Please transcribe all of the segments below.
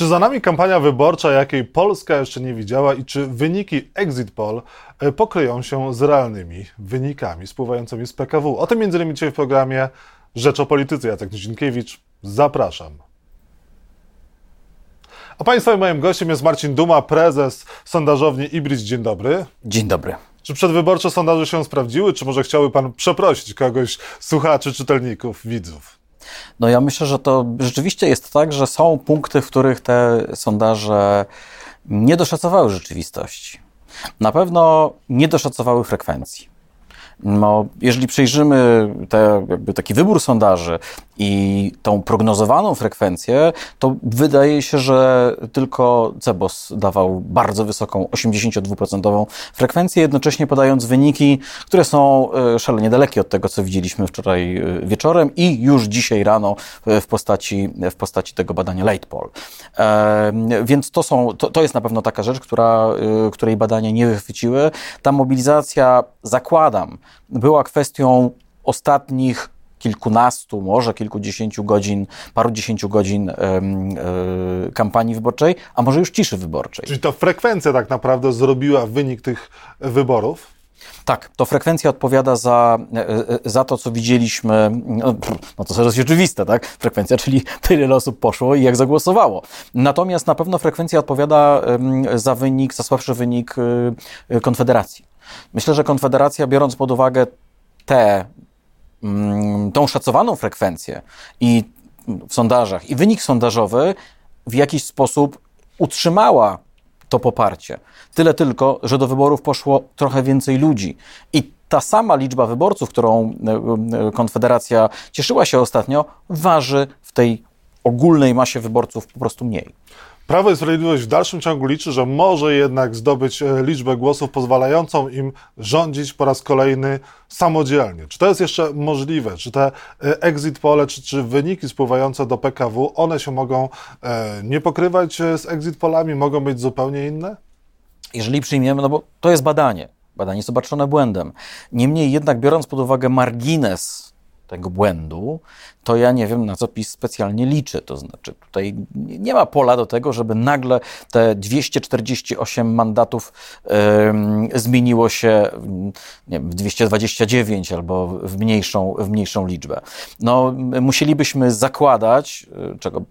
Czy za nami kampania wyborcza, jakiej Polska jeszcze nie widziała i czy wyniki exit poll e, pokryją się z realnymi wynikami spływającymi z PKW? O tym m.in. dzisiaj w programie Rzecz o Polityce. Jacek Nizinkiewicz, zapraszam. A Państwa moim gościem jest Marcin Duma, prezes sondażowni Ibris. Dzień dobry. Dzień dobry. Czy przedwyborcze sondaże się sprawdziły, czy może chciałby Pan przeprosić kogoś, słuchaczy, czytelników, widzów? No ja myślę, że to rzeczywiście jest tak, że są punkty, w których te sondaże nie doszacowały rzeczywistości. Na pewno nie doszacowały frekwencji. No, jeżeli przejrzymy te, jakby taki wybór sondaży i tą prognozowaną frekwencję, to wydaje się, że tylko Cebos dawał bardzo wysoką, 82% frekwencję, jednocześnie podając wyniki, które są e, szalenie dalekie od tego, co widzieliśmy wczoraj e, wieczorem i już dzisiaj rano w postaci, w postaci tego badania late poll. E, więc to, są, to, to jest na pewno taka rzecz, która, której badania nie wychwyciły. Ta mobilizacja, zakładam, była kwestią ostatnich kilkunastu, może kilkudziesięciu godzin, paru dziesięciu godzin y, y, kampanii wyborczej, a może już ciszy wyborczej. Czyli to frekwencja tak naprawdę zrobiła wynik tych wyborów? Tak, to frekwencja odpowiada za, e, e, za to, co widzieliśmy. No, no to jest oczywiste, tak? Frekwencja, czyli tyle osób poszło i jak zagłosowało. Natomiast na pewno frekwencja odpowiada za wynik, za słabszy wynik y, Konfederacji. Myślę, że Konfederacja, biorąc pod uwagę mm, tą szacowaną frekwencję i w sondażach i wynik sondażowy w jakiś sposób utrzymała to poparcie. Tyle tylko, że do wyborów poszło trochę więcej ludzi. I ta sama liczba wyborców, którą e, e, Konfederacja cieszyła się ostatnio, waży w tej ogólnej masie wyborców po prostu mniej. Prawo i Sprawiedliwość w dalszym ciągu liczy, że może jednak zdobyć e, liczbę głosów pozwalającą im rządzić po raz kolejny samodzielnie. Czy to jest jeszcze możliwe? Czy te e, exit pole, czy, czy wyniki spływające do PKW, one się mogą e, nie pokrywać z exit polami, mogą być zupełnie inne? Jeżeli przyjmiemy, no bo to jest badanie, badanie jest obarczone błędem. Niemniej jednak, biorąc pod uwagę margines tego błędu, to ja nie wiem, na co PiS specjalnie liczy. To znaczy, tutaj nie ma pola do tego, żeby nagle te 248 mandatów zmieniło się nie wiem, w 229 albo w mniejszą, w mniejszą liczbę. No, musielibyśmy zakładać, y, czego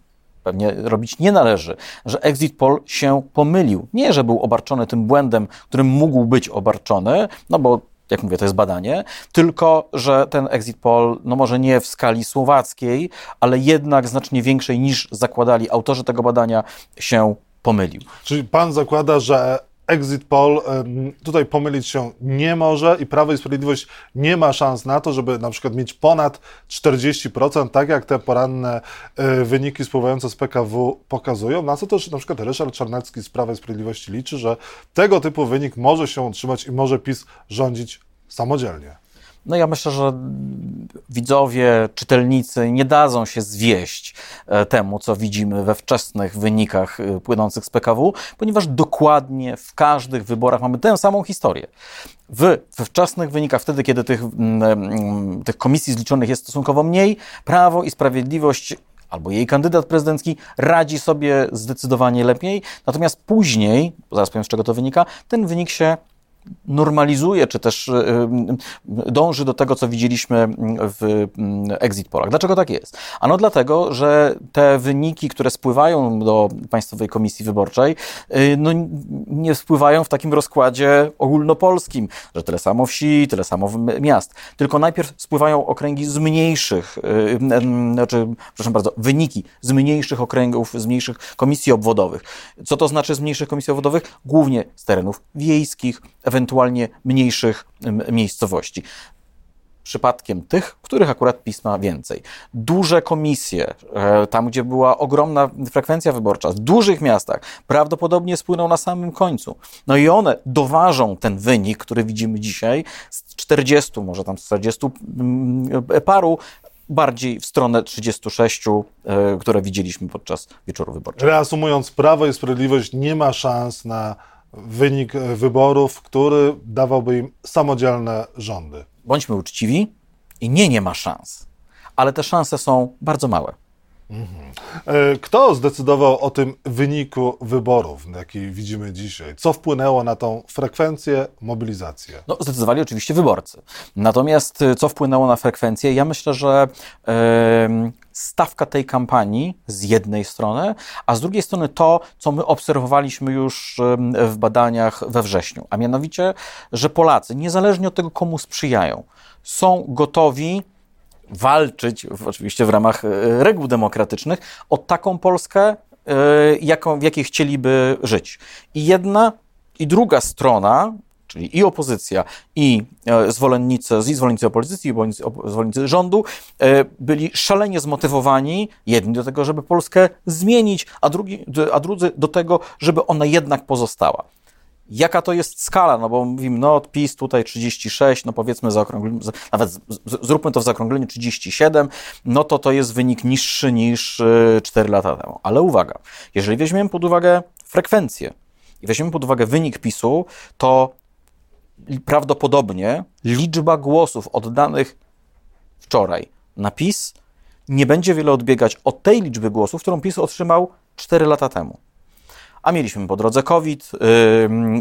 pewnie robić nie należy, że exit poll się pomylił. Nie, że był obarczony tym błędem, którym mógł być obarczony, no bo jak mówię, to jest badanie, tylko że ten exit poll, no może nie w skali słowackiej, ale jednak znacznie większej niż zakładali autorzy tego badania, się pomylił. Czyli pan zakłada, że exit poll tutaj pomylić się nie może i Prawo i Sprawiedliwość nie ma szans na to, żeby na przykład mieć ponad 40%, tak jak te poranne e, wyniki spływające z PKW pokazują. Na co też na przykład Ryszard Czarnecki z Prawa i Sprawiedliwości liczy, że tego typu wynik może się utrzymać i może PiS rządzić samodzielnie. No ja myślę, że widzowie, czytelnicy nie dadzą się zwieść e, temu, co widzimy we wczesnych wynikach e, płynących z PKW, ponieważ dokładnie w każdych wyborach mamy tę samą historię. W, we wczesnych wynikach, wtedy, kiedy tych, tych komisji zliczonych jest stosunkowo mniej, Prawo i Sprawiedliwość albo jej kandydat prezydencki radzi sobie zdecydowanie lepiej, natomiast później, zaraz powiem z czego to wynika, ten wynik się normalizuje, czy też y, y, dąży do tego, co widzieliśmy w mm, exit polach. Dlaczego tak jest? Ano dlatego, że te wyniki, które spływają do Państwowej Komisji Wyborczej, y, no, nie spływają w takim rozkładzie ogólnopolskim, że tyle samo wsi, tyle samo miast, tylko najpierw spływają okręgi z mniejszych, znaczy, przepraszam bardzo, wyniki z mniejszych okręgów, z mniejszych komisji obwodowych. Co to znaczy z mniejszych komisji obwodowych? Głównie z terenów wiejskich, ewentualnie mniejszych miejscowości przypadkiem tych, których akurat pisma więcej. Duże komisje, e, tam gdzie była ogromna frekwencja wyborcza, w dużych miastach, prawdopodobnie spłyną na samym końcu. No i one doważą ten wynik, który widzimy dzisiaj, z 40, może tam z 40 paru, bardziej w stronę 36, e, które widzieliśmy podczas wieczoru wyborczego. Reasumując, Prawo i Sprawiedliwość nie ma szans na wynik wyborów, który dawałby im samodzielne rządy. Bądźmy uczciwi i nie, nie ma szans. Ale te szanse są bardzo małe. E, kto zdecydował o tym wyniku wyborów, jaki widzimy dzisiaj? Co wpłynęło na tą frekwencję, mobilizację? No, zdecydowali oczywiście wyborcy. Natomiast y, co wpłynęło na frekwencję? Ja myślę, że e, stawka tej kampanii z jednej strony, a z drugiej strony to, co my obserwowaliśmy już w badaniach we wrześniu, a mianowicie, że Polacy, niezależnie od tego, komu sprzyjają, są gotowi walczyć, oczywiście w ramach e, reguł demokratycznych, o taką Polskę, e, jaką, w jakiej chcieliby żyć. I jedna i druga strona, czyli i opozycja, i e, zwolennicy, i zwolennicy opozycji, i zwolennicy rządu, byli szalenie zmotywowani, jedni do tego, żeby Polskę zmienić, a, drugi, a drudzy do tego, żeby ona jednak pozostała. Jaka to jest skala? No bo mówimy, no PiS tutaj 36, no powiedzmy zaokrąglimy, nawet z, z, zróbmy to w zaokrągleniu 37, no to to jest wynik niższy niż 4 y, lata temu. Ale uwaga, jeżeli weźmiemy pod uwagę frekwencję i weźmiemy pod uwagę wynik PiSu, to prawdopodobnie liczba głosów oddanych wczoraj na PiS nie będzie wiele odbiegać od tej liczby głosów, którą PiS otrzymał 4 lata temu a mieliśmy po drodze COVID.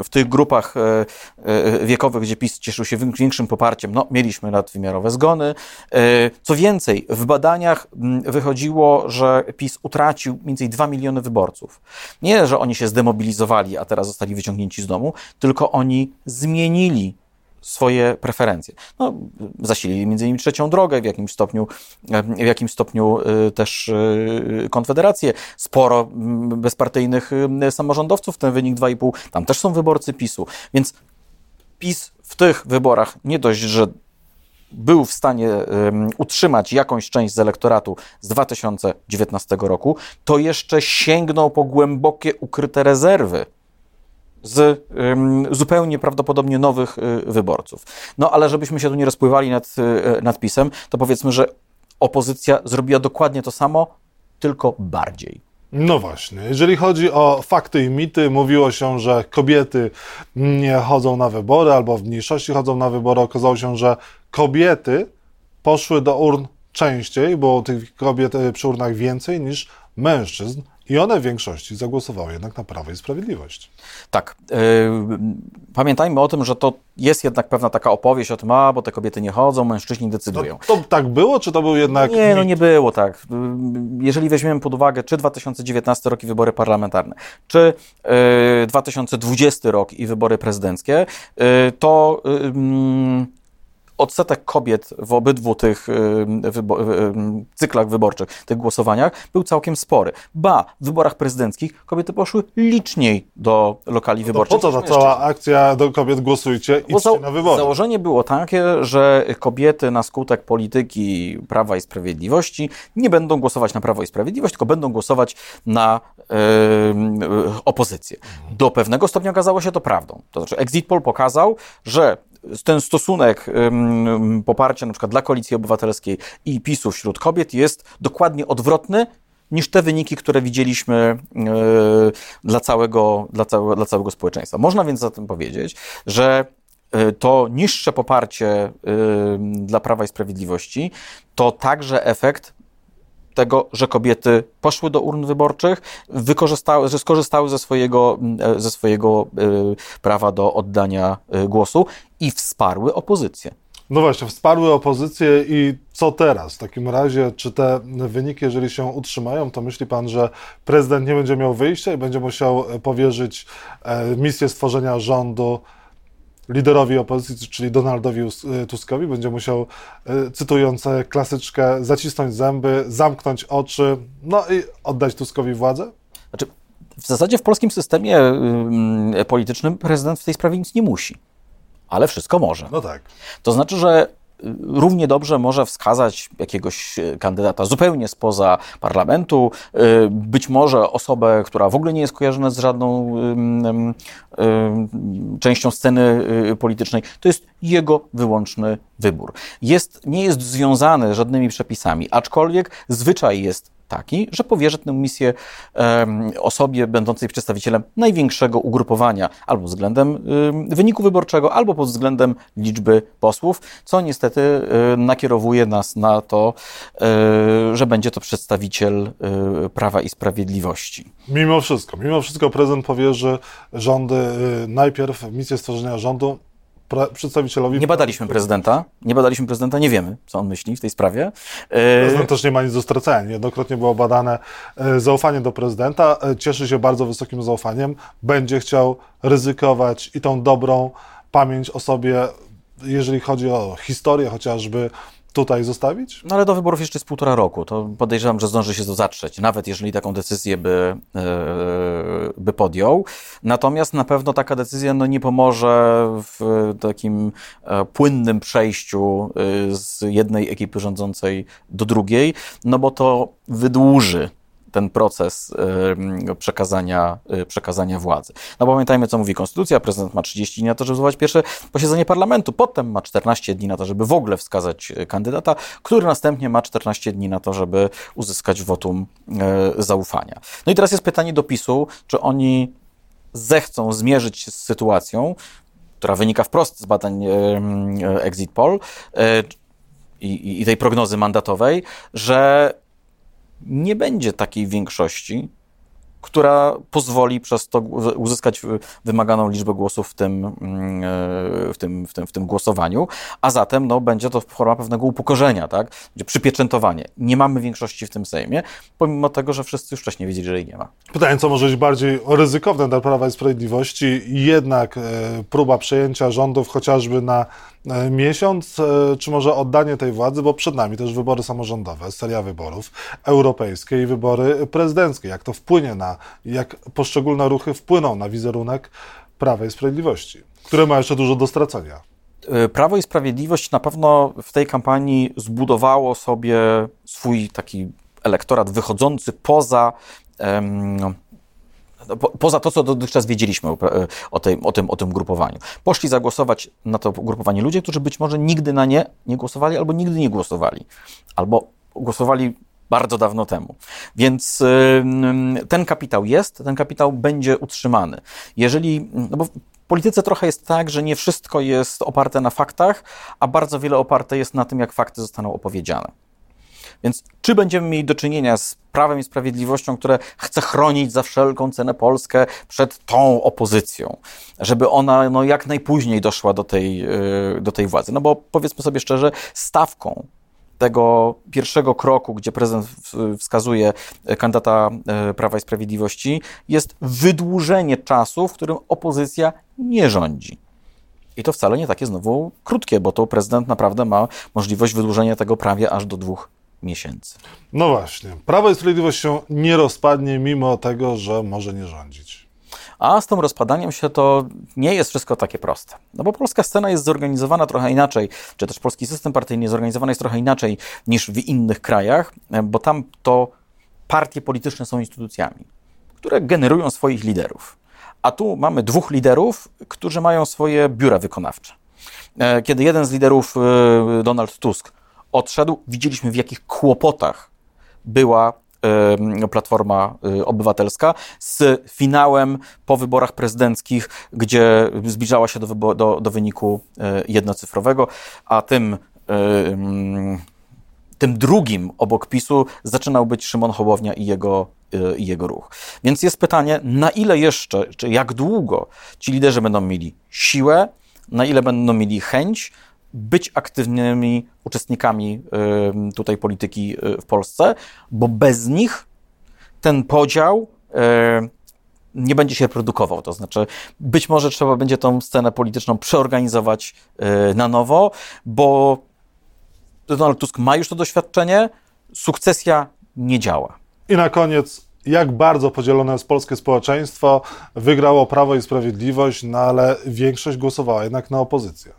W tych grupach e, e, wiekowych, gdzie PiS cieszył się większym poparciem, no, mieliśmy nadwymiarowe zgony. E, co więcej, w badaniach wychodziło, że PiS utracił mniej więcej 2 miliony wyborców. Nie, że oni się zdemobilizowali, a teraz zostali wyciągnięci z domu, tylko oni zmienili swoje preferencje. No, zasilili między innymi trzecią drogę, w jakimś stopniu, w jakimś stopniu y, też y, Konfederację. Sporo mm, bezpartyjnych y, samorządowców, ten wynik 2,5, tam też są wyborcy PiSu. Więc PiS w tych wyborach nie dość, że był w stanie um, utrzymać jakąś część z elektoratu z 2019 roku, to jeszcze sięgnął po głębokie ukryte rezerwy z zupełnie prawdopodobnie nowych y, wyborców. No ale żebyśmy się tu nie rozpływali nad, y, nad pisem, to powiedzmy, że opozycja zrobiła dokładnie to samo, tylko bardziej. No właśnie, jeżeli chodzi o fakty i mity, mówiło się, że kobiety nie chodzą na wybory albo w mniejszości chodzą na wybory. Okazało się, że kobiety poszły do urn częściej, bo tych kobiet y, przy urnach więcej niż mężczyzn i one w większości zagłosowały jednak na Prawo i Sprawiedliwość. Tak. Yy, pamiętajmy o tym, że to jest jednak pewna taka opowieść o tym, a bo te kobiety nie chodzą, mężczyźni decydują. No, to tak było, czy to był jednak. Nie, no nie było tak. Jeżeli weźmiemy pod uwagę, czy 2019 rok i wybory parlamentarne, czy yy, 2020 rok i wybory prezydenckie, to odsetek kobiet w obydwu tych wybo cyklach wyborczych, tych głosowaniach był całkiem spory. Ba, w wyborach prezydenckich kobiety poszły liczniej do lokali no wyborczych. Po co ta cała akcja do kobiet głosujcie i idźcie na wybory? Założenie było takie, że kobiety na skutek polityki Prawa i Sprawiedliwości nie będą głosować na Prawo i Sprawiedliwość, tylko będą głosować na yy, opozycję. Do pewnego stopnia okazało się to prawdą. To znaczy exit poll pokazał, że ten stosunek poparcia na przykład dla Koalicji Obywatelskiej i PiSu wśród kobiet jest dokładnie odwrotny niż te wyniki, które widzieliśmy e, dla całego, dla, całego, dla całego społeczeństwa. Można więc zatem powiedzieć, że e, to niższe poparcie dla Prawa i Sprawiedliwości to także efekt tego, że kobiety poszły do urn wyborczych, wykorzystały, że skorzystały ze swojego, e, ze swojego e, prawa do oddania e, głosu i wsparły opozycję. No właśnie, wsparły opozycję i co teraz? W takim razie, czy te wyniki, jeżeli się utrzymają, to myśli pan, że prezydent nie będzie miał wyjścia i będzie musiał powierzyć misję stworzenia rządu liderowi opozycji, czyli Donaldowi e, Tuskowi, będzie musiał, e, cytując klasyczkę, zacisnąć zęby, zamknąć oczy, no i oddać Tuskowi władzę? Znaczy, w zasadzie w polskim systemie politycznym prezydent w tej sprawie nic nie musi, ale wszystko może. No tak. To znaczy, że równie dobrze może wskazać jakiegoś e, kandydata zupełnie spoza parlamentu, e, być może osobę, która w ogóle nie jest kojarzona z żadną częścią sceny e, politycznej. To jest jego wyłączny wybór. Jest, nie jest związany żadnymi przepisami, aczkolwiek zwyczaj jest taki, że powierzy tę misję osobie będącej przedstawicielem największego ugrupowania, albo względem wyniku wyborczego, albo pod względem liczby posłów, co niestety nakierowuje nas na to, że będzie to przedstawiciel Prawa i Sprawiedliwości. Mimo wszystko, mimo wszystko prezydent powierzy rządy, najpierw misję stworzenia rządu przedstawicielowi. Nie badaliśmy prezydenta, nie badaliśmy prezydenta, nie wiemy, co on myśli w tej sprawie. E, Prezydent też nie ma nic do stracenia. Niejednokrotnie było badane e, zaufanie do prezydenta. E, cieszy się bardzo wysokim zaufaniem. Będzie chciał ryzykować i tą dobrą pamięć o sobie, jeżeli chodzi o historię chociażby tutaj zostawić? No ale do wyborów jeszcze jest półtora roku. To podejrzewam, że zdąży się to zatrzeć, nawet jeżeli taką decyzję by, yy, by podjął. Natomiast na pewno taka decyzja no, nie pomoże w takim e, płynnym przejściu e, z jednej ekipy rządzącej do drugiej, no bo to wydłuży ten proces przekazania, y, przekazania władzy. No pamiętajmy, co mówi Konstytucja. Prezydent ma 30 dni na to, żeby zwołać pierwsze posiedzenie parlamentu, potem ma 14 dni na to, żeby w ogóle wskazać y, kandydata, który następnie ma 14 dni na to, żeby uzyskać wotum y, zaufania. No i teraz jest pytanie do PiSu, czy oni zechcą zmierzyć się z sytuacją, która wynika wprost z badań Exit Poll i, i tej prognozy mandatowej, że nie będzie takiej większości, która pozwoli przez to uzyskać wymaganą liczbę głosów w tym, mm, e, w tym, w tym, w tym głosowaniu, a zatem no, będzie to forma pewnego upokorzenia, tak? będzie przypieczętowanie. Nie mamy większości w tym Sejmie, pomimo tego, że wszyscy już wcześniej wiedzieli, że jej nie ma. Pytanie, co może być bardziej ryzykowne dla Prawa i Sprawiedliwości, jednak e, próba przejęcia rządów chociażby na E, miesiąc, czy może oddanie tej władzy, bo przed nami też wybory samorządowe, seria wyborów europejskie i wybory prezydenckie. Jak to wpłynie na, jak poszczególne ruchy wpłyną na wizerunek Prawa i Sprawiedliwości, które ma jeszcze dużo do stracenia. E, Prawo i Sprawiedliwość na pewno w tej kampanii zbudowało sobie swój taki elektorat wychodzący poza no, po, poza to, co dotychczas wiedzieliśmy o, e, o, tej, o, tym, o tym grupowaniu. Poszli zagłosować na to ugrupowanie ludzie, którzy być może nigdy na nie nie głosowali, albo nigdy nie głosowali, albo głosowali bardzo dawno temu. Więc yy, ten kapitał jest, ten kapitał będzie utrzymany. Jeżeli, no bo w polityce trochę jest tak, że nie wszystko jest oparte na faktach, a bardzo wiele oparte jest na tym, jak fakty zostaną opowiedziane. Więc czy będziemy mieli do czynienia z prawem i sprawiedliwością, które chce chronić za wszelką cenę Polskę przed tą opozycją, żeby ona no, jak najpóźniej doszła do tej, y, do tej władzy? No bo powiedzmy sobie szczerze, stawką tego pierwszego kroku, gdzie prezydent wskazuje kandydata y, Prawa i Sprawiedliwości, jest wydłużenie czasu, w którym opozycja nie rządzi. I to wcale nie takie znowu krótkie, bo to prezydent naprawdę ma możliwość wydłużenia tego prawie aż do dwóch miesięcy. No właśnie. Prawo i Sprawiedliwość się nie rozpadnie, mimo tego, że może nie rządzić. A z tym rozpadaniem się to nie jest wszystko takie proste. No bo polska scena jest zorganizowana trochę inaczej, czy też polski system partyjny zorganizowany jest trochę inaczej niż w innych krajach, bo tam to partie polityczne są instytucjami, które generują swoich liderów. A tu mamy dwóch liderów, którzy mają swoje biura wykonawcze. E, kiedy jeden z liderów, e, Donald Tusk, odszedł, widzieliśmy w jakich kłopotach była Platforma y, Obywatelska z finałem po wyborach prezydenckich, gdzie zbliżała się do, do, do wyniku y, jednocyfrowego, a tym, tym drugim obok PiSu zaczynał być Szymon Hołownia i jego, y, i jego ruch. Więc jest pytanie, na ile jeszcze, czy jak długo ci liderzy będą mieli siłę, na ile będą mieli chęć, być aktywnymi uczestnikami tutaj polityki y, w Polsce, bo bez nich ten podział nie będzie się produkował. To znaczy, być może trzeba będzie tą scenę polityczną przeorganizować y, na nowo, bo Donald Tusk ma już to doświadczenie, sukcesja nie działa. I na koniec, jak bardzo podzielone jest polskie społeczeństwo, wygrało Prawo i Sprawiedliwość, no ale większość głosowała jednak na opozycję.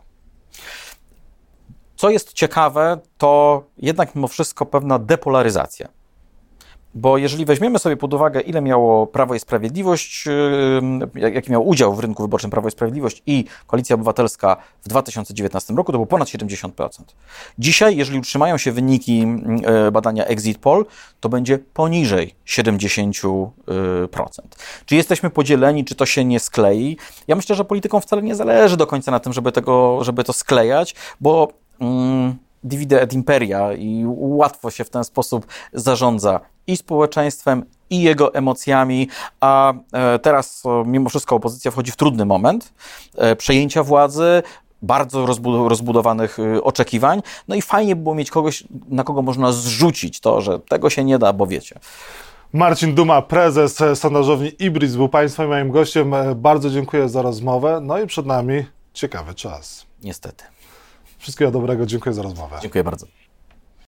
Co jest ciekawe, to jednak mimo wszystko pewna depolaryzacja. Bo jeżeli weźmiemy sobie pod uwagę, ile miało Prawo i Sprawiedliwość, yy, jaki miał udział w rynku wyborczym Prawo i Sprawiedliwość i Koalicja Obywatelska w 2019 roku, to było ponad 70%. Dzisiaj, jeżeli utrzymają się wyniki yy, badania Exit Poll, to będzie poniżej 70%. Czy jesteśmy podzieleni, czy to się nie sklei? Ja myślę, że politykom wcale nie zależy do końca na tym, żeby, tego, żeby to sklejać, bo... Yy, divide et imperia i łatwo się w ten sposób zarządza i społeczeństwem, i jego emocjami, a e, teraz mimo wszystko opozycja wchodzi w trudny moment e, przejęcia władzy, bardzo rozbudowanych oczekiwań. No i fajnie by było mieć kogoś, na kogo można zrzucić to, że tego się nie da, bo wiecie. Marcin Duma, prezes sondażowni Ibris, był Państwa i moim gościem. E, bardzo dziękuję za rozmowę. No i przed nami ciekawy czas. Niestety. Wszystkiego dobrego, dziękuję za rozmowę. Dziękuję bardzo.